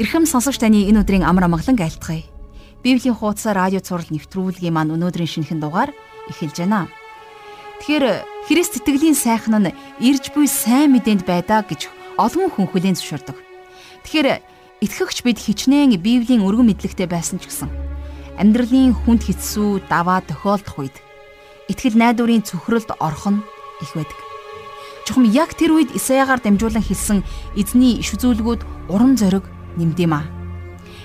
Ирхэм сонсогч таны энэ өдрийн амар амгалан айлтгая. Библийн хуудас радио цаураар нэвтрүүлгийн маань өнөөдрийн шинэхэн дугаар эхэлж байна. Тэгэхээр Христ итгэлийн сайхан нь ирж буй сайн мэдээнд байдаа гэж олон хүн хүлээн зөвшөөрдөг. Тэгэхээр итгэгч бид хичнээн Библийн өргөн мэдлэгтэй байсан ч гэсэн амьдралын хүнд хэцүү даваа тохиолдох үед итгэл найдварын цөхрөлд орох нь их байдаг. Чухам яг тэр үед Исаягаар дамжуулан хэлсэн эзний иш үзүүлгүүд урам зориг нэмдэм а.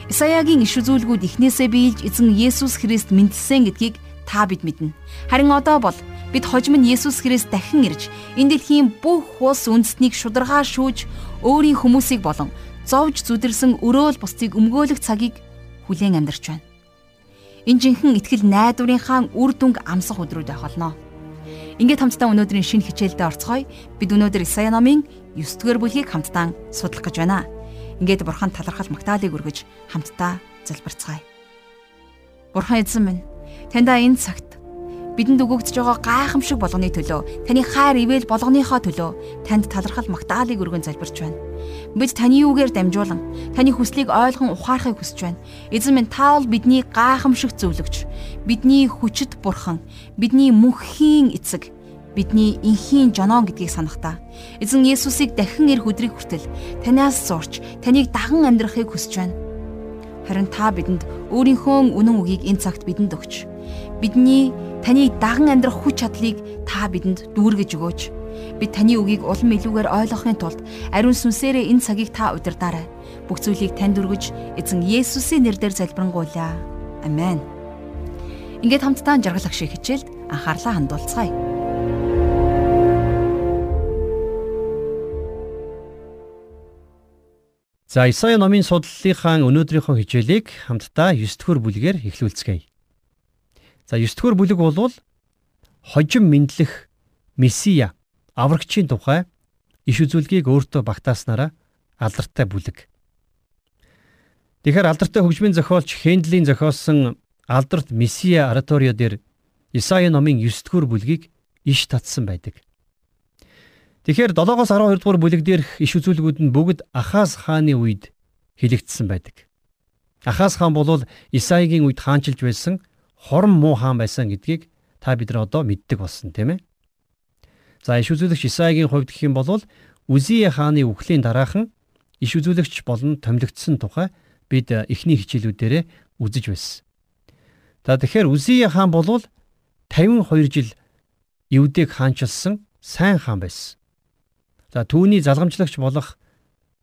Исаягийн иш үзүүлгүүд эхнээсээ биелж эзэн Есүс Христ мэндэлсэн гэдгийг та бид мэднэ. Харин одоо бол бид хожим нь Есүс Христ дахин ирж энэ дэлхийн бүх хус үндэстнийг шударгаа шүүж өөрийн хүмүүсийг болон зовж зүдэрсэн өрөөл бусдыг өмгөөлөх цагийг хүлээн амьдарч байна. Энэ жинхэнэ ихтгэл найдварынхаа үр дүнг амсах өдрүүд байх болно. Ингээд хамтдаа өнөөдрийн шинэ хичээлдээ орцгоё. Бид өнөөдөр Исая номын 9 дугаар бүлгийг хамтдаа судлах гэж байна. Ингээд бурхан талархал магтаалыг өргөж хамтдаа залбирцгаая. Бурхан эзэн минь, таньда энэ цагт бидэнд өгөгдөж байгаа гайхамшиг болгоны төлөө, таны хайр ивэл болгоныхоо төлөө танд талархал магтаалыг өргөн залбирч байна. Бид таны үгээр дамжуулан таны хүслийг ойлгон ухаарахыг хүсэж байна. Эзэн минь та бол бидний гайхамшиг зөвлөгч, бидний хүчит бурхан, бидний мөнхийн эцэг бидний инхийн жоноон гэдгийг санахтаа эзэн Есүсийг дахин ирэх өдрийг хүртэл танаас зурч таныг даган амьдрахыг хүсэж байна. Харин та бидэнд өөрийнхөө үнэн үгийг энэ цагт бидэнд өгч бидний таны даган амьдрах хүч чадлыг та бидэнд дүүргэж өгөөч. Бид таны үгийг улам илүүгээр ойлгохын тулд ариун сүнсээрээ энэ цагийг та удирдаарай. Бүх зүйлийг танд өргөж эзэн Есүсийн нэрээр залбирanгуйлаа. Амен. Ингээд хамтдаа жаргалах шиг хичээлд анхаарлаа хандуулцгаая. За Исая номын судлалынхаа өнөөдрийнхөө хичээлийг хамтдаа 9 дэх бүлгээр эхлүүлцгээе. За 9 дэх бүлэг бол хожим мэдлэх Месиа аврагчийн тухай иш үзүүлгийг өөртөө багтааснараа алдартай бүлэг. Тэгэхээр алдартай хөгжмийн зохиолч Хендлийн зохиосон алдарт Месиа ораторио дээр Исая номын 9 дэх бүлгийг иш татсан байдаг. Тэгэхээр 7-оос 12 дугаар бүлэг дээрх иш үзүүлгүүд нь бүгд Ахаз хааны үед хэлэгдсэн байдаг. Ахаз хаан бол Исаигийн үед хаанчилж байсан хорон муу хаан байсан гэдгийг та бид нар одоо мэддэг болсон тийм ээ. За иш үзүүлэгч Исаигийн хувьд гэх юм бол Үзие хааны үхлийн дараахан иш үзүүлэгч болон томилогдсон тухай бид эхний хичээлүүдээрээ үзэж байсан. За тэгэхээр Үзие хаан бол 52 жил Евдэг хаанчилсан сайн хаан байсан. За түүний залгамжлагч болох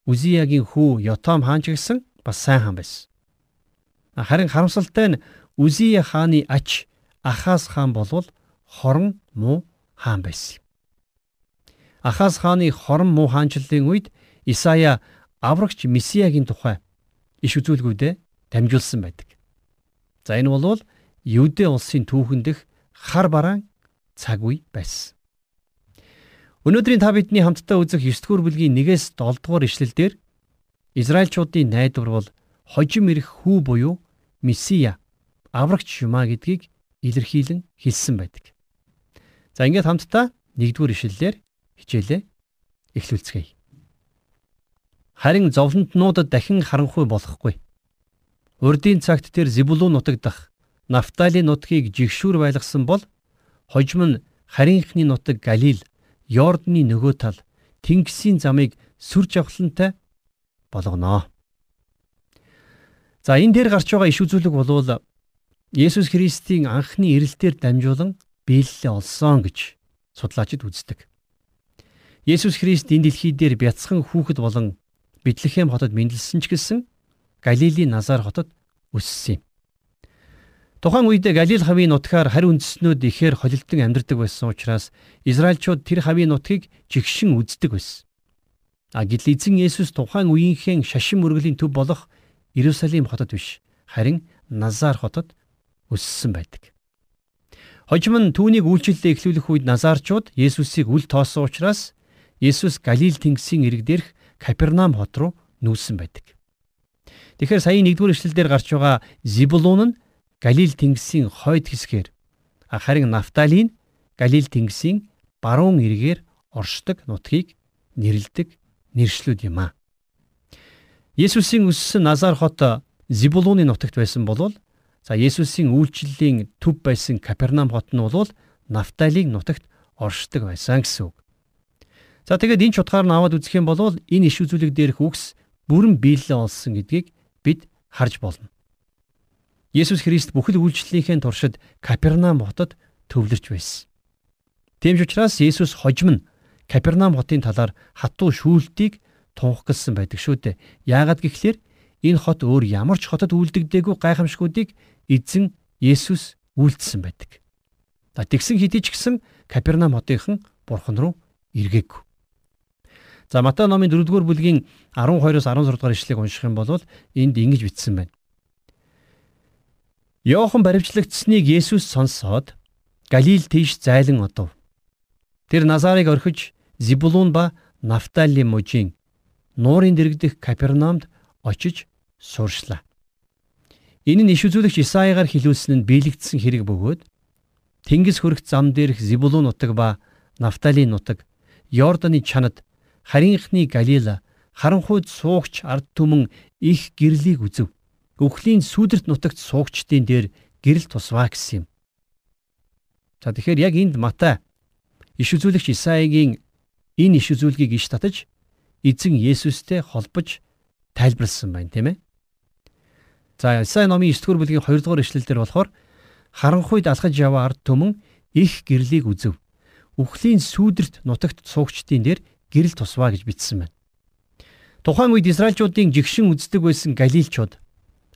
Үзиягийн хүү Йотам хаан ч гэсэн бас сайн хаан байсан. Харин харамсалтай нь Үзия хааны ач Ахаз хаан болвол хорон муу хаан байсан. Ахаз хааны хорон муу хаанчлалын үед Исая аврагч Месиягийн тухай иш үзүүлгүүдэд дамжуулсан байдаг. За энэ бол Юудэ улсын түүхэн дэх хар бараан цаг үе байсан. Өнөөдрийн та бидний хамтдаа үзэх 9 дугаар бүлгийн 1-ээс 7 дугаар ишлэлдэр Израильчуудын найдвар бол хожим ирэх хүү буюу Месиа аврагч юмаа гэдгийг илэрхийлэн хэлсэн байдаг. За ингээд хамтдаа 1-р ишлэлээр хичээлээ эхлүүлцгээе. Харин зовлонтнуудад дахин харанхуй болохгүй. Урдийн цагт тэр Зебулун нутаг дах Нафтали нутгийг жигшүүр байлгасан бол хожим нь харийнхны нутаг Галил Йордны нөгөө тал Тэнгисийн замыг сүр жавхлантай болгоно. За энэ дээр гарч байгаа иш үзүүлэг болвол Есүс Христийн анхны ирэлтээр дамжуулан биелэлээ олсон гэж судлаачид үздэг. Есүс Христ энэ дэлхий дээр бяцхан хүүхэд болон Бэтлехэм хотод мэндэлсэн ч гэсэн Галилийн Назар хотод өссөн юм. Тухайн үед Галил хавийн нутгаар харь үндэснүүд ихээр холилдон амьдардаг байсан учраас Израильчууд тэр хавийн нутгийг жигшин үздэг байсан. А гэтэл эзэн Есүс тухайн үеийнхэн шашин мөргөлийн төв болох Иерусалим хотод биш харин Назар хотод өссөн байдаг. Хожим нь түүнийг үйлчлэлээ эхлүүлэх үед Назарчууд Есүсийг үл тоосон учраас Есүс Галил тэнгисийн ирэг дээрх Капернаум хот руу нүүсэн байдаг. Тэгэхээр саяын 1-р эшлэлдэр гарч байгаа Зибулун нь Галил тэнгисийн хойд хэсгээр харин Нафталийн Галил тэнгисийн баруун эргээр оршдог нутгийг нэрлдэг нэршлүүд юм а. Есүсийн өссөн Назар хот Зибулууны нутагт байсан болвол за Есүсийн үйлчлэлийн төв байсан Капернаум хот нь бол Нафталийн нутагт оршдог байсан гэсэн үг. За тэгээд энэ ч утгаар нь аваад үзэх юм бол энэ иш үзүүлэг дээрх үгс бүрэн биелэлээ олсон гэдгийг бид харж болно. Есүс Христ бүхэл үйлчлэлийнхээ туршид Капернаум хотод төвлөрч байсан. Тийм ч учраас Есүс хожим нь Капернаум хотын талаар хатуу шүүлтийг тунхагласан байдаг шүү дээ. Яагаад гэвэл энэ хот өөр ямар ч хотод үлдэгдээгүй гайхамшгуудыг эзэн Есүс үйлдэлсэн байдаг. Тэгсэн хэдий ч гэсэн Капернаум хотынхан бурхан руу эргээгүй. За Матай номын 4-р бүлгийн 12-оос 16 дугаар ишлэгийг унших юм бол энд ингэж бичсэн байна. Йохан баривчлагдсныг Есүс сонсоод Галил тийш зайлан одов. Тэр Назарыг орхиж Зибулун ба Нафтали мужийн нуурын дэрэгдэх Капернаумд очиж сууршлаа. Энэ нь иш үзүүлэгч Исаигаар хэлүүлсэн нь биелэгдсэн хэрэг бөгөөд Тэнгис хөрөх зам дээрх Зибулун нутаг ба Нафтали нутаг, Йорданы чанад харийнхны Галила харанхуйд суугч ард түмэн их гэрлийг үзв. Өвхлийн сүдэрт нутагт суугчдын дээр гэрэл тусваа гэсэн юм. За тэгэхээр яг энд Матай иш үзүүлэгч Исаигийн энэ иш үзүүлгийг иш татаж эзэн Есүстэй холбож тайлбарлсан байна тийм ээ. За Исаи номын 9-р бүлгийн 2-р ишлэлдэр болохоор харанхуйд алхаж яваа ард түмэн их гэрлийг үзв. Үхлийн сүдэрт нутагт суугчдын дээр гэрэл тусваа гэж бичсэн байна. Тухайн үед Израильчуудын жигшин үздэг байсан галилчууд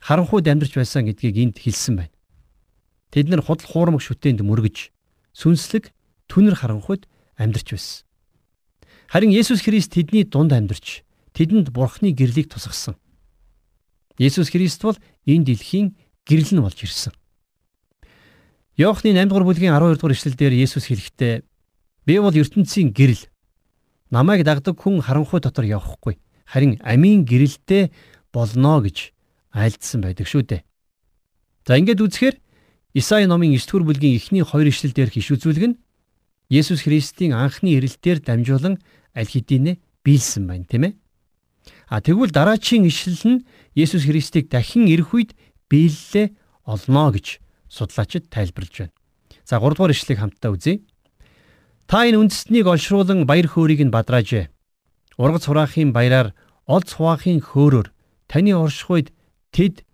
харанхуйд амьдарч байсан гэдгийг энд хэлсэн байна. Тэд нар худал хуурмаг шүтээнд мөргөж сүнслэг түнэр харанхуйд амьдарч байсан. Харин Есүс Христ тэдний дунд амьдарч тэдэнд Бурхны гэрлийг тусгасан. Есүс Христ бол энэ дэлхийн гэрэл нь болж ирсэн. Иохны 8 дугаар бүлгийн 12 дугаар эшлэлдэр Есүс хэлэхдээ би бол ертөнцийн гэрэл намайг дагдаг хүн харанхуй дотор явахгүй харин амийн гэрэлтэй болно гэж айлдсан байдаг шүү дээ. За ингээд үзэхээр Исаи номын 9-р бүлгийн эхний 2 ишлэл дээр хиш үзүүлэг нь Есүс Христийн анхны ирэлтээр дамжуулан аль хэдийнэ биелсэн байна, тийм ээ. А тэгвэл дараачийн ишлэл нь Есүс Христийг дахин ирэх үед биелэлээ олно гэж судлаачид тайлбарлаж байна. За 3 дугаар ишлэгийг хамтдаа үзье. Та энэ үндэстнийг олшруулан баяр хөөргийг нь бадраажээ. Ургац хураахын баяраар олц хуваахын хөөрөөр таны оршихуйд тэд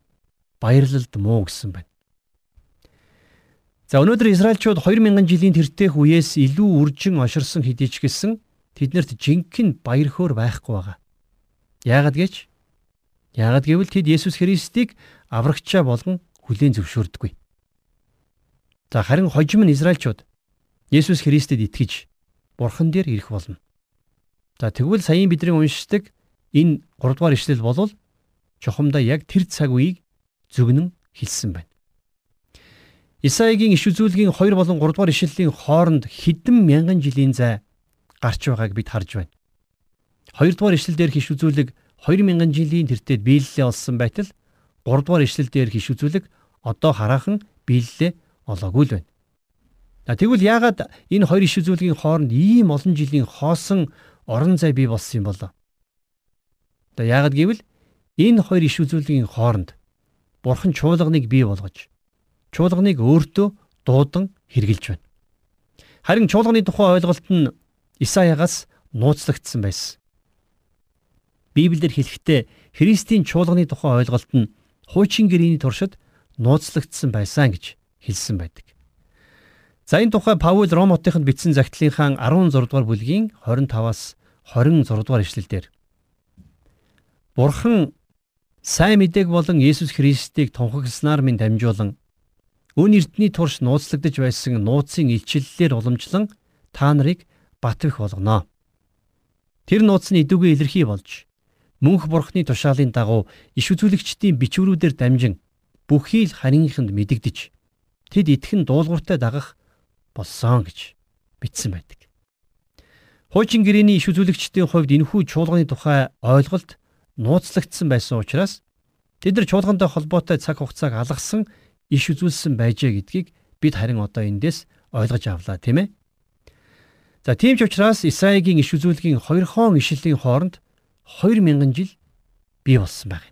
баярлалд муу гэсэн байна. За өнөөдөр Израильчууд 2000 жилийн тэртех үеэс илүү үржин оширсон хэдий ч гэсэн тэднэрт жинхэнэ баяр хөөр байхгүй байгаа. Яагад гэж? Яагад гэвэл тэд Есүс Христийг аврагчаа болгон хүлээн зөвшөөрдөггүй. За харин хожим нь Израильчууд Есүс Христэд итгэж Бурхан дээр ирэх болно. За тэгвэл саяын бидний уншдаг энэ 3 дугаар ишлэл болвол чухамдаа яг тэр цаг үеийг зөвгнөн хэлсэн байна. Исаигийн иш үзүүлгийн 2 болон 3 дугаар ишлэлийн хооронд хэдэн мянган жилийн зай гарч байгааг бид харж байна. 2 дугаар ишлэлдэр иш үзүүлэг 2000 жилийн тэртет биелэлээ олсон байтал 3 дугаар ишлэлдэр иш үзүүлэг одоо хараахан биелэлээ олоогүй л байна. Тэгвэл яагаад энэ хоёр иш үзүүлгийн хооронд ийм олон жилийн хоосон орон зай бий болсон юм бол? За яагаад гэвэл энэ хоёр иш үзүүлгийн хооронд Бурхан чуулганыг бий болгож чуулганыг өөртөө дуудан хэрглэж байна. Харин чуулганы тухай ойлголт нь Исаягаас нууцлагдсан байсан. Библиэлд хэлэхдээ Христийн чуулганы тухай ойлголт нь хуучин гэрээний туршид нууцлагдсан байсан гэж хэлсэн байдаг. За энэ тухай Паул Ром хотынд бичсэн загтлынхаа 16 дугаар бүлгийн 25-аас 26 дугаар ишлэлдэр Бурхан сайн мэдээг болон Есүс Христийг тунхагласнаар минь дамжуулан өн эрдний турш нууцлагдж байсан нууцын илчиллэлээр уламжлан та нарыг батвих болгоно. Тэр нууц нь идэвгүй илэрхий болж мөнх бурхны тушаалын дагуу иш үзүүлэгчдийн бичвэрүүдээр дамжин бүхий л харийнханд мэдэгдэж тэд итгэн дуулууртай дагах болсон гэж бичсэн байдаг. Хуучин гэрээний иш үзүүлэгчдийн хувьд энэхүү чуулганы тухай ойлголт нууцлагдсан байсан учраас тэд нар чуулгантай холбоотой цаг хугацааг алгасан иш үзүүлсэн байжээ гэдгийг бид харин одоо эндээс ойлгож авлаа тийм ээ. За тийм ч учраас Исаигийн иш үзүүлгийн 2 хон ишлэлийн хооронд 2000 жил бий болсон байна.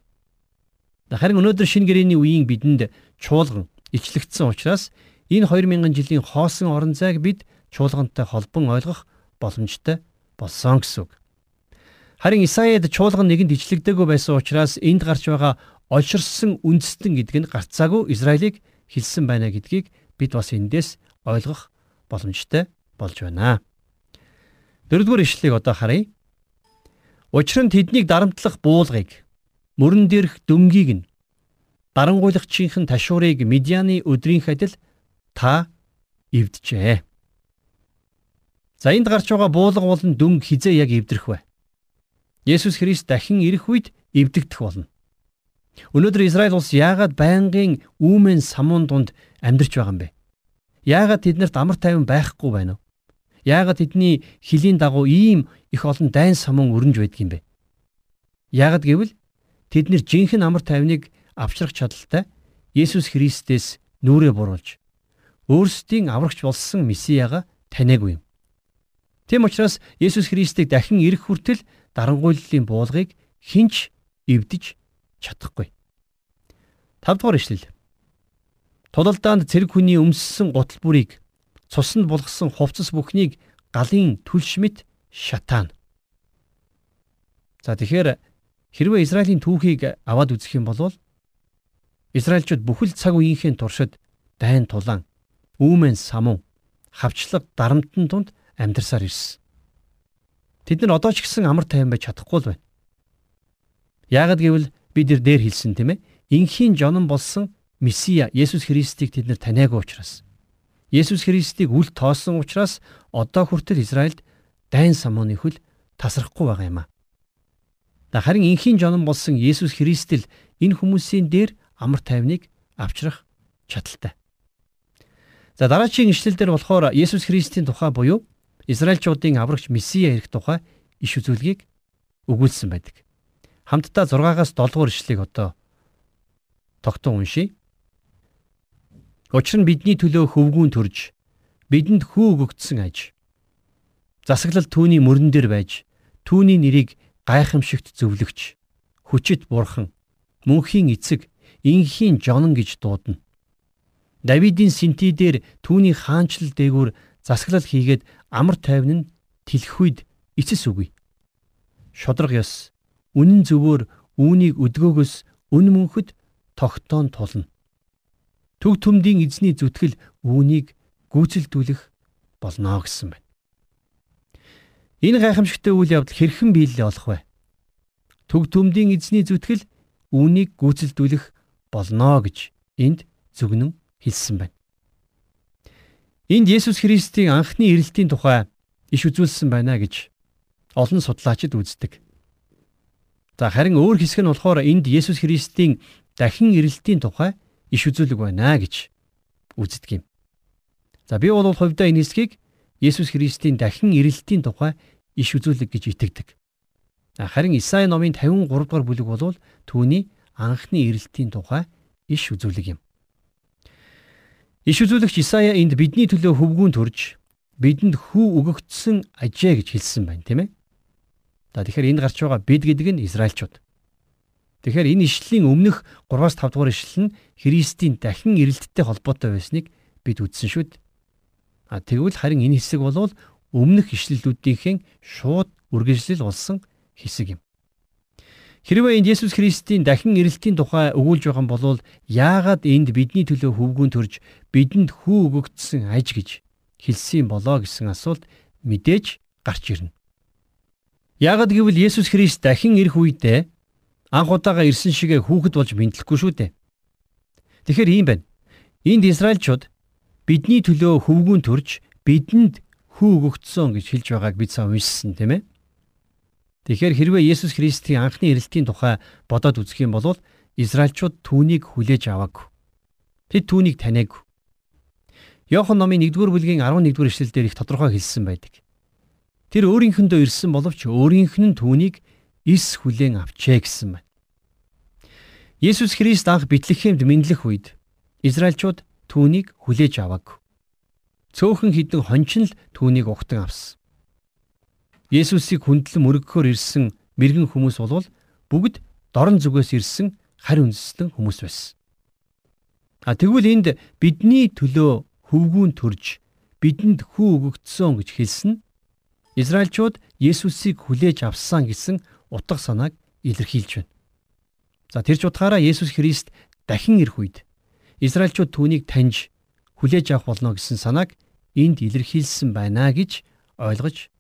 Харин өнөөдөр шинэ гэрээний үеийн бидэнд чуулган ичлэгдсэн учраас энэ 2000 жилийн хоосон орон зайг бид чуулгантай холбон ойлгох боломжтой болсон гэсэн үг. Харин Исаяд чуулган нэгэнд ичлэгдээгүй байсан учраас энд гарч байгаа олширсан үндэстэн гэдэг нь гарцаагүй Израилийг хэлсэн байна гэдгийг бид бас эндээс ойлгох боломжтой болж байна. Дөрөвдүгээр ишлэлийг одоо харъя. Учир нь тэднийг дарамтлах буулгыг мөрөн дээрх дөнгийг нь дарангуйлагчийнхэн ташуурыг Медианы өдрийн адил та эвдэжээ. За энд гарч байгаа буулга болон дөнг хизээ яг эвдрэх вэ? Есүс Христ дахин ирэх үед эвдэгдэх болно. Өнөөдөр Израиль улс яагаад байнгын үүмэн самуун дунд амьдарч байгаа юм бэ? Яагаад тэднэрт амар тайван байхгүй байна вэ? Яагаад тэдний хилийн дагуу ийм их олон дайн самуун өрнж байдаг юм бэ? Яагаад гэвэл Тэд нэр жинхэнэ амар тайвныг авчрах чадaltaй Есүс Христээс нүрээ буруулж өөрсдийн аврагч болсон Месияга таниагүй юм. Тэм учраас Есүс Христийг дахин ирэх хүртэл дарангуйллын буулгыг хинч эвдэж чадахгүй. 5 дугаар ишлэл. Тулалдаанд цэрэг хүний өмссөн гутал бүрийг цуснд булгасан хувцас бүхнийг галын түлш мэт шатаана. За тэгэхээр Хэрвээ Израилийн түүхийг аваад үзэх юм бол Израильчууд бүхэл цаг үеийнхээ туршид дайн тулаан, үүмэн самун, хавчлаг дарамтны дунд амьдарсаар ирсэн. Тэд нар одоо ч гэсэн амар тайван байж чадахгүй л байна. Яагад гэвэл бид нар дээр хэлсэн тийм ээ. Инхийн жонон болсон Месиа Есүс Христийг тэд нар таниагүй учраас Есүс Христийг үл тоосон учраас одоо хүртэл Израильд дайн самууны хөл тасрахгүй байгаа юм а. Харин инхийн жонон болсон Есүс Христэл энэ хүмүүсийн дээр амар тайвныг авчрах чадaltaй. За дараагийн ишлэл дээр болохоор Есүс Христийн тухай буюу Израильчуудын аврагч Месиа ирэх тухай иш үзүүлгийг өгүүлсэн байдаг. Хамтдаа 6-аас 7 дугаар ишлэгийг одоо тогтун уншийе. Учир нь бидний төлөө хөвгүүн төрж бидэнд хүү өгөгдсөн аж. Засаглал түүний мөрөн дээр байж түүний нэрийг гайхамшигт зөвлөгч, хүчит бурхан, мөнхийн эцэг, инхийн жонон гэж дуудана. Давидын синти дээр түүний хаанчлал дээгүүр засаглал хийгээд амар тайван нь тэлэх үед эцэс үгүй. Шодрог ёс үнэн зөвөөр үүнийг өдгөөгөөс үн мөнхөд тогтоон тулна. Төг төмдийн эзний зүтгэл үүнийг гүйцэлдүүлэх болно гэсэн байна. Энэ гайхамшигтай үйл явдал хэрхэн биелэлээ олох вэ? Төг төмдийн эзний зүтгэл үүнийг гүйцэлдүүлэх болно гэж энд зөвгнөн хэлсэн байна. Энд Есүс Христийн анхны ирэлтийн тухай иш үзүүлсэн байна гэж олон судлаачид үздэг. За харин өөр хэсэг нь болохоор энд Есүс Христийн дахин ирэлтийн тухай иш үзүүлэг байна гэж үздэг юм. За би бол хувьдаа энэ хэсгийг Есүс Христийн дахин ирэлтийн тухай иш үзүүлэг гэж итгэдэг. Харин Исаи номын 53 дугаар бүлэг бол түүний анхны ирэлтийн тухай иш үзүүлэг юм. Иш үзүүлэгч Исая энд бидний төлөө хөвгүүн төрж бидэнд хүү өгөгдсөн ажээ гэж хэлсэн байна, тийм ээ. За тэгэхээр энд гарч байгаа бид гэдэг нь Израильчууд. Тэгэхээр энэ ишлэлийн өмнөх 3-5 дугаар ишлэл нь Христийн дахин ирэлттэй холбоотой байсныг бид үзсэн шүү дээ. А тэгвэл харин энэ хэсэг бол өмнөх ишлэлүүдийнхэн шууд үргэлжлэл болсон хэсэг юм. Хэрвээ энд Есүс Христийн дахин ирэлтийн тухай өгүүлж байгаа бол яагаад энд бидний төлөө хөвгүүн төрж бидэнд хүү өгөгдсөн аж гэж хэлсэн болоо гэсэн асуулт мэдээж гарч ирнэ. Яагаад гэвэл Есүс Христ дахин ирэх үедээ анх удаага ирсэн шигэ хүүхэд болж бэнтлэхгүй шүү дээ. Тэгэхээр ийм байна. Энд Израильчууд бидний төлөө хөвгүүн төрж бидэнд хүү өгөгдсөн гэж хэлж байгааг бид сая уншсан тийм ээ. Тэгэхээр хэрвээ Есүс Христийн анхны ирэлтийн тухай бодоод үзэх юм бол Израильчууд түүнийг хүлээж аваагүй. Тэд түүнийг таниагүй. Йохан номын 1-р бүлгийн 11-р эшлэлдэр их тодорхой хэлсэн байдаг. Тэр өөрийнхөндөө ирсэн боловч өөрийнх нь түүнийг ис хүлээн авчээ гэсэн байна. Есүс Христ анх Бэтлехемд мэдлэх үед Израильчууд түүнийг хүлээж аваагүй цөөхөн хідэн хончин л түүнийг угтан авсан. Есүсийг хүндлэн мөргөхөөр ирсэн мэрэгэн хүмүүс болвол бүгд дорн зүгээс ирсэн харь үндэслэн хүмүүс байсан. А тэгвэл энд бидний төлөө хөвгүүн төрж бидэнд хүү өгөгдсөн гэж хэлсэн Израильчууд Есүсийг хүлээж авсан гэсэн утга санааг илэрхийлж байна. За тэрч утгаараа Есүс Христ дахин ирэх үед Израильчууд түүнийг таньж хүлээж авах болно гэсэн санааг энд илэрхийлсэн байна гэж ойлгож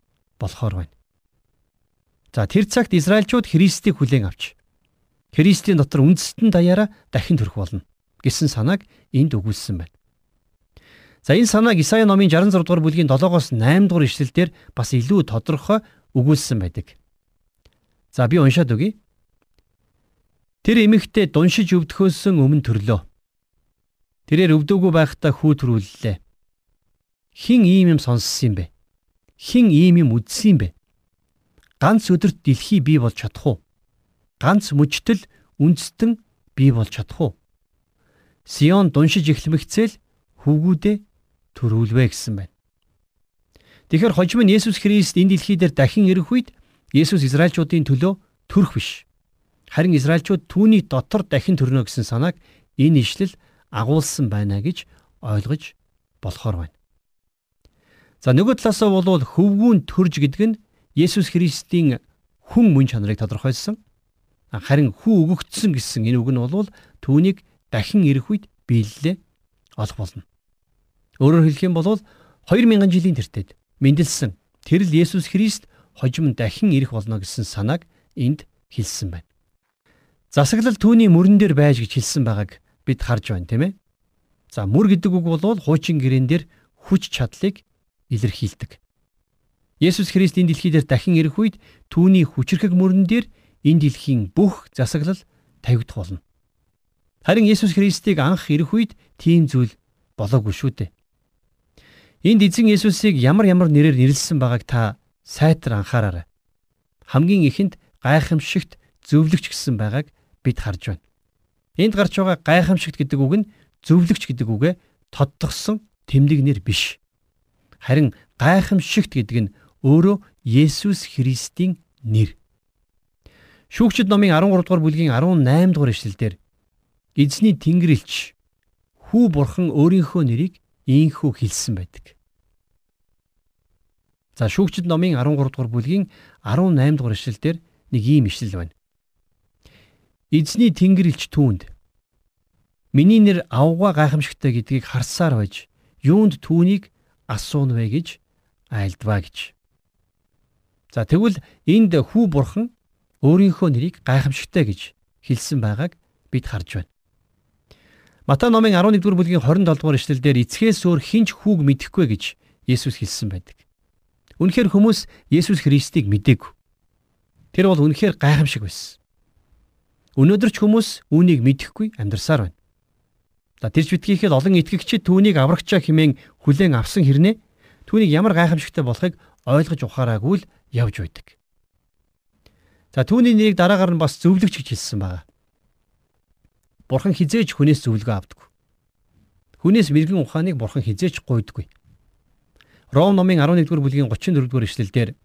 болохоор байна. За тэр цагт Израильчууд Христийг хүлээн авч Христийн дотор үндэстэн даяараа дахин төрөх болно гэсэн санааг энд өгүүлсэн байна. За энэ санааг Исая номын 66 дугаар бүлгийн 7-оос 8 дугаар ишлэлдэр бас илүү тодорхой өгүүлсэн байдаг. За би уншаад өгье. Тэр эмэгтэй дуншиж өвдөхөөсөн өмнө төрлөө. Тэрээр өвдөөгүй байхдаа хүү төрүүллээ. Хин ийм юм сонссон юм бэ? Хин ийм юм үдсэн бэ? Ганц өдөрт дэлхий бий болж чадах уу? Ганц мөчтөл үндэстэн бий болж чадах уу? Сион дуншиж эхлэмэгцэл хөвгүүдээ төрүүлвэ гэсэн байна. Тэгэхээр хожим нь Есүс Христ энэ дэлхий дээр дахин ирэх үед Есүс Израильчуудын төлөө төрөх биш. Харин Израильчууд түүний дотор дахин төрнө гэсэн санааг энэ ишлэл агуулсан байна гэж ойлгож болохоор байна. За нөгөө талаасаа бол хөвгүүн төрж гэдэг нь Есүс Христийн хүн мөн чанарыг тодорхойлсон. Харин хүү өгөгдсөн гэсэн энэ үг нь бол түүнийг дахин ирэх үед биелэлээ олох болно. Өөрөөр хэлэх юм бол 2000 жилийн тэртет мэндэлсэн тэрл Есүс Христ хожим дахин ирэх болно гэсэн санааг энд хэлсэн байна. Засаглал түүний мөрөн дээр байж гэж хэлсэн байгааг бид харж байна тийм ээ. За мөр гэдэг үг бол хуучин гэрээн дээр хүч чадлыг илэрхийлдэг. Есүс Христ энэ дэлхий дээр дахин ирэх үед түүний хүчрхэг мөрөн дээр энэ дэлхийн бүх засаглал тавигдах болно. Харин Есүс Христийг анх ирэх үед тийм зүйл болоогүй шүү дээ. Энд эзэн Есүсийг ямар ямар нэрээр нэрлсэн байгааг та сайтар анхаараарай. Хамгийн ихэнд гайхамшигт зөвлөгч гэсэн байгааг бид харж байна. Энд гарч байгаа гайхамшигт гэдэг үг нь зөвлөгч гэдэг үгэ тодтогсон тэмдэг нэр биш. Харин гайхамшигт гэдэг нь өөрөө Есүс Христийн нэр. Шүүгчд номын 13 дугаар бүлгийн 18 дугаар эшлэлдэр эзний Тэнгэрлэгч хүү бурхан өөрийнхөө нэрийг ийхүү хэлсэн байдаг. За шүүгчд номын 13 дугаар бүлгийн 18 дугаар ишлэлдэр нэг ийм ишлэл байна. Эзний Тэнгэрлэгч түүнд миний нэр авгаа гайхамшигтай гэдгийг харсаар байж юунд түүнийг асууна вэ гэж айлдваа гэж. За тэгвэл энд хүү бурхан өөрийнхөө нэрийг гайхамшигтай гэж хэлсэн байгааг бид харж байна. Матай номын 11-р бүлгийн 27-р эшлэлдэр эцгээс өөр хинч хүүг мэдэхгүй гэж Есүс хэлсэн байдаг. Үнэхээр хүмүүс Есүс Христийг мэдээгүй. Тэр бол үнэхээр гайхамшиг байсан. Өнөөдөр ч хүмүүс үүнийг мэдэхгүй амьдарсаар байна. За тэрч битгийхэд олон итгэгчид түүнийг аврагчаа хэмээн хүлээн авсан хэрнээ түүнийг ямар гайхамшигтай болохыг ойлгож ухаараагүй л явж байдаг. За түүний нэрийг дараагаар нь бас зөвлөгч гэж хэлсэн байна. Бурхан хизээж хүнээс зөвлөгөө авдаг. Хүнээс мэрэгэн ухааныг бурхан хизээж гуйдаггүй. Ром номын 11-р бүлгийн 34-р эшлэлдэр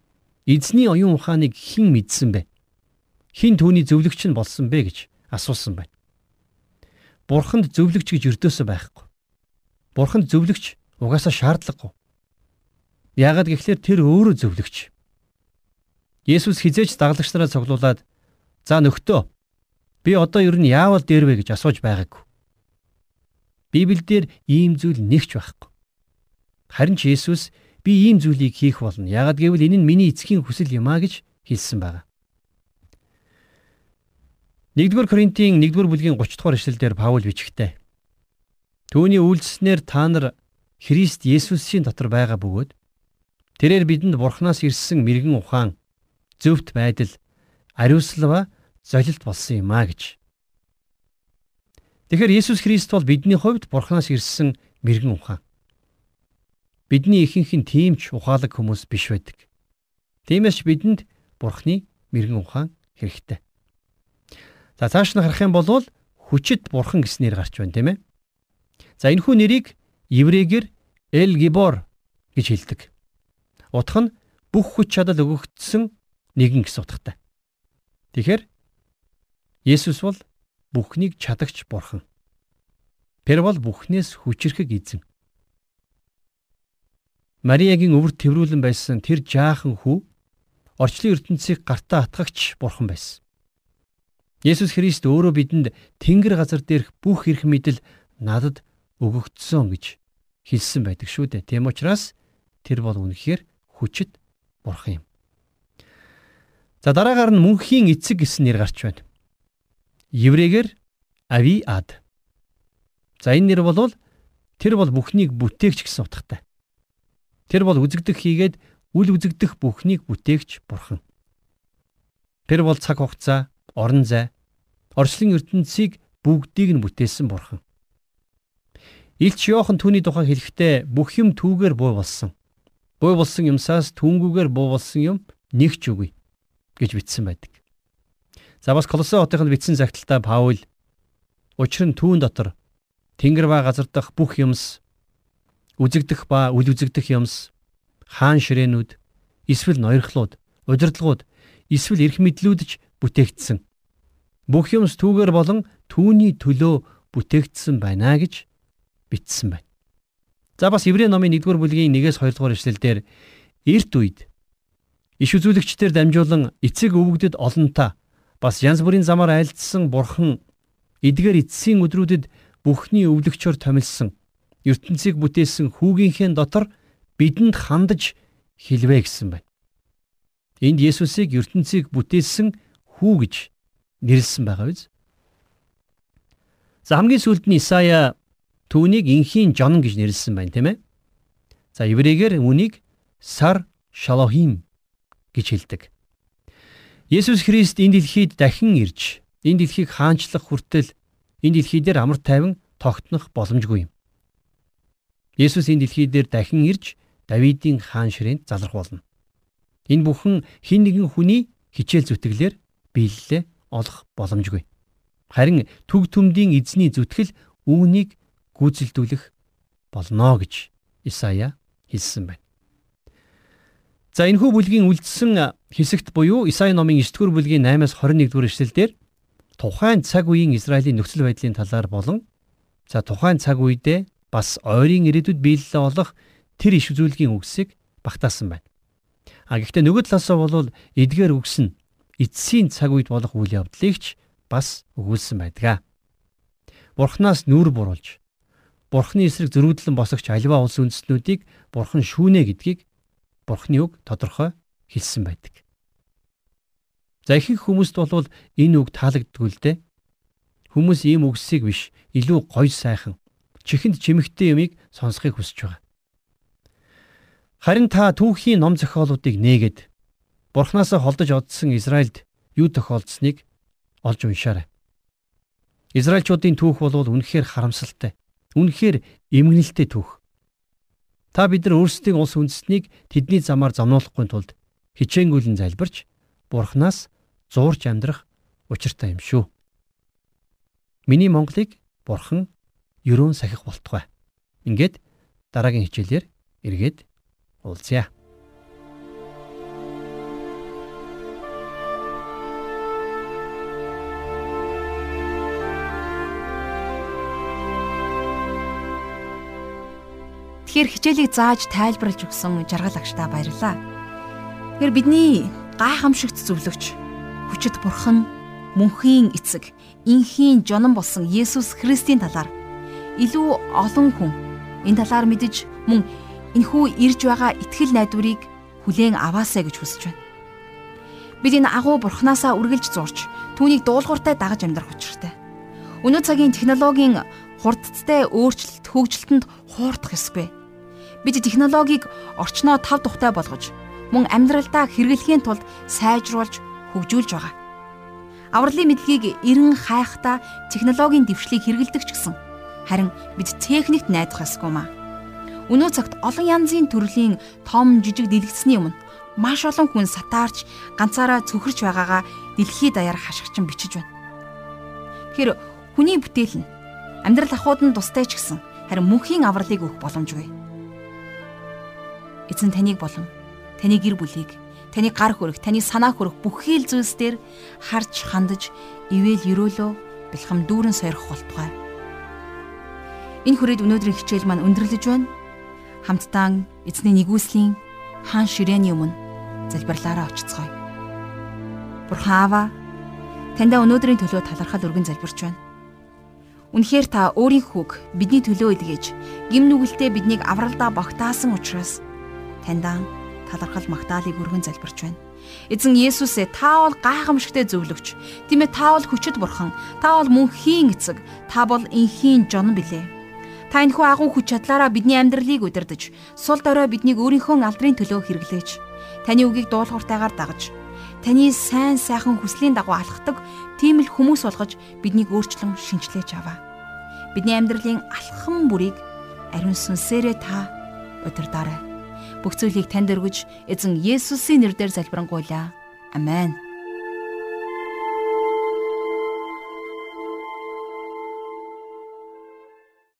эзний оюун ухааныг хэн мэдсэн бэ? Хэн түүний зөвлөгч нь болсон бэ гэж асуусан байна. Бурханд зөвлөгч гэж өрдөөсөө байхгүй. Бурханд зөвлөгч угаасаа шаардлагагүй. Яагаад гэвэл тэр өөрөө зөвлөгч. Есүс хизээч дагалдагч нараа цуглуулад "За нөхдөө Би одоо ер нь яавал дээр вэ гэж асууж байгаагүй. Библиэлд ийм зүйл нэгч байхгүй. Харин ч Есүс би ийм зүйлийг хийх болно. Яагад гэвэл энэ нь миний эцгийн хүсэл юм а гэж хэлсэн байна. 1-р Коринтын 1-р бүлгийн 30 дугаар эшлэлдэр Паул бичгтээ. Төвний үйлдэснээр та нар Христ Есүсийн дотор байгаа бөгөөд тэрээр бидэнд Бурханаас ирсэн мэрэгэн ухаан, зөвхт байдал, ариуслава золилт болсон юм а гэж. Тэгэхээр Есүс Христ бол бидний хувьд Бурханаас ирсэн мэрэгэн ухаан. Бидний ихэнх нь тийм ч ухаалаг хүмүүс биш байдаг. Тиймээс бидэнд Бурхны мэрэгэн ухаан хэрэгтэй. За цааш нь харах юм бол хүчит Бурхан гэснээр гарч байна тийм ээ. За энэхүү нэрийг еврейгэр Эл Гибор гэж хэлдэг. Утга нь бүх хүч чадал өгөгдсөн нэгэн гэсэн утгатай. Тэгэхээр Есүс бол бүхнийг чадагч бурхан. Тэр бол бүхнээс хүчрхэг эзэн. Мариагийн өвөр тэврүүлэн байсан тэр жаахан хүү орчлын ертөнцийг гартаа атгагч бурхан байсан. Есүс Христ өөрөө бидэнд Тэнгэр газар дээрх бүх эрх мэдэл надад өгөгдсөн гэж хэлсэн байдаг шүү дээ. Тийм учраас тэр бол үнэхээр хүчит бурхан юм. За дараагаар нь мөнхийн эцэг гэсэн нэр гарч байна. Еврейгээр Ави Ад. За энэ нэр бол тэр бол бүхнийг бүтээгч гэсэн утгатай. Тэр бол үзэгдэх хийгээд үл үзэгдэх бүхнийг бүтээгч бурхан. Тэр бол цаг хугацаа, орон зай, орчлон ертөнцийг бүгдийг нь бүтээсэн бурхан. Илч Йохан түүний тухай хэлэхдээ бүх юм түүгээр буу болсон. Буу болсон юмсаас түүнгүүгээр буу болсон юм нэг ч үгүй гэж бичсэн байдаг. За бас Колосе хотынд бичсэн загталтаа Паул учир нь түүн дотор тэнгэр ба газар дах бүх юмс үзэгдэх ба үл үзэгдэх юмс хаан ширээнүүд эсвэл ноёрхлууд удирдлагууд эсвэл эрх мэдлүүдж бүтээгдсэн. Бүх юмс түүгээр болон түүний төлөө бүтээгдсэн байна гэж бичсэн байна. За бас Еврей номын 1-р бүлгийн 1-ээс 2-р эшлэлдэр эрт үед иш үзүүлэгчдэр дамжуулан эцэг өвгдөд олонтаа бас янз бүрийн замаар айлдсан бурхан эдгээр эцсийн өдрүүдэд бүхний өвлөгчөөр томилсон ертөнцийг бүтээсэн хүүгийнхээ дотор бидэнд хандаж хэлвэ гэсэн байна. Энд Есүсийг ертөнцийг бүтээсэн хүү гэж нэрлсэн байгаа биз? За хамгийн сүүлд нь Исая Түүнийг инхийн жон гэж нэрлсэн байна, тийм ээ. За еврейгээр үүнийг сар шалохим гэж хэлдэг. Есүс Христ энэ дэлхийд дахин ирж, энэ дэлхийг хаанчлах хүртэл энэ дэлхий дээр амар тайван тогтнох боломжгүй юм. Есүс энэ дэлхий дээр дахин ирж Давидын хаан ширээнд залрах болно. Энэ бүхэн хин нэгэн хүний хичээл зүтгэлээр биелэлээ олох боломжгүй. Харин төг төмдийн эзний зүтгэл үүнийг гүйцэлдүүлэх болно гэж Исая хэлсэн байна. За энэхүү бүлгийн үлдсэн хэсэгт буюу Исаи номын 9-р бүлгийн 8-аас 21-р эшлэлдэр тухайн цаг үеийн Израилийн нөхцөл байдлын талаар болон за тухайн цаг үедээ бас ойрын ирээдүйд биелэлээ олох тэр иш үзүүлгийн үгсийг багтаасан байна. А гэхдээ нөгөө талаасаа бол эдгээр үгс нь эцсийн цаг үед болох үйл явдлыг ч бас өгүүлсэн байдаг. Бурханаас нүур буруулж Бурхны эсрэг зөрүүдлэн босогч альва улс үндэстнүүдийг Бурхан шүүнэ гэдгийг Бурхны үг тодорхой хэлсэн байдаг. За ихэнх хүмүүст бол энэ үг таалагддгүй л дээ. Хүмүүс ийм үгсийг биш илүү гоё сайхан чихэнд чимэгтэй юмыг сонсхийг хүсэж байгаа. Харин та түүхийн ном зохиолуудыг нээгээд Бурханасаа холдож одсон Израильд юу тохиолдсныг олж уншаарай. Израильчуудын түүх бол үнэхээр харамсалтай. Үнэхээр эмгэнэлтэй түүх. Та бид нар өөрсдийн улс үндэстнийг тэдний замаар замнуулахгүй тулд хичээнгүйлэн залбирч Бурханаас зуурч амьдрах учиртай юм шүү. Миний Монголыг Бурхан ерөөн сахих болтугай. Ингээд дараагийн хичээлээр эргээд уулзъя. Тэгэхээр хичээлийг зааж тайлбарлаж өгсөн жаргал агштаа баярлалаа. Тэгэхээр бидний гайхамшигт зөвлөгч хүчит бурхан мөнхийн эцэг инхийн жонон болсон Есүс Христийн талаар илүү олон хүн энэ талаар мэдж мөн энхүү ирж байгаа итгэл найдварыг хүлээн аваасаа гэж хүсэж байна. Бид энэ агуу бурхнаасаа үргэлж зурч түүнийг дуулууртай дагаж амьдрах учиртай. Өнөө цагийн технологийн хурдтай өөрчлөлт хөгжилтөнд хуурдах ёсгүй. Бид технологиг орчноо тав тухтай болгож мөн амьдралдаа хэрэглэхийн тулд сайжруулж хөгжүүлж байгаа. Авралын мэдлэгийг эрен хайхдаа технологийн дэвшлийг хэрэгэлдэг ч гэсэн харин бид техникт найдах ёсгүй маа. Өнөө цагт олон янзын төрлийн том жижиг дэлгэцний өмнө маш олон хүн сатаарч ганцаараа цөхөрч байгаагаа дэлхийд даяар хашгирчин бичиж байна. Тэгэхээр хүний бүтээл нь амьдрал ахуйд нь тустай ч гэсэн харин мөнхийн авралыг өгөх боломжгүй эзэн таныг болон таны гэр бүлийг таны гар хөрөх, таны санаа хөрөх бүхий л зүйлс дээр харж хандаж ивэл өрөөлөө бэлхэм дүүрэн сойрох болтугай. Энэ хүрээд өнөөдрийн хичээл маань өндөрлөж байна. Хамтдаа эзний нэгүслийн хаан ширээний өмнө залбирлаараа очицгоё. Бурхан Аава, таньда өнөөдрийн төлөө талархал өргөн залбирч байна. Үнэхээр та өөрийн хүүг бидний төлөө илгээж, гим нүгэлтэд биднийг авралдаа багтаасан учраас таньдаа талархал магтаалыг өргөн залбирч байна. Эзэн Есүсээ та бол гайхамшигтэ зөвлөгч. Тийм ээ та бол хүчит бурхан. Та бол мөнхийн эцэг. Та бол инхийн жон билээ. Та энэхүү агуу хүч чадлаараа бидний амьдралыг удирдах, сул дорой биднийг өөрийнхөө алдрын төлөө хэрэглээж, таны үгийг дуулууртайгаар дагаж, таны сайн сайхан хүслийн дагуу алхдаг тийм л хүмүүс болгож биднийг өөрчлөн шинчлээж аваа. Бидний амьдралын алхам бүрийг ариун сүнсээрээ та удирдаарай бүх зүйлийг танд өргөж эзэн Есүсийн нэрээр залбирanгуйлаа. Амен.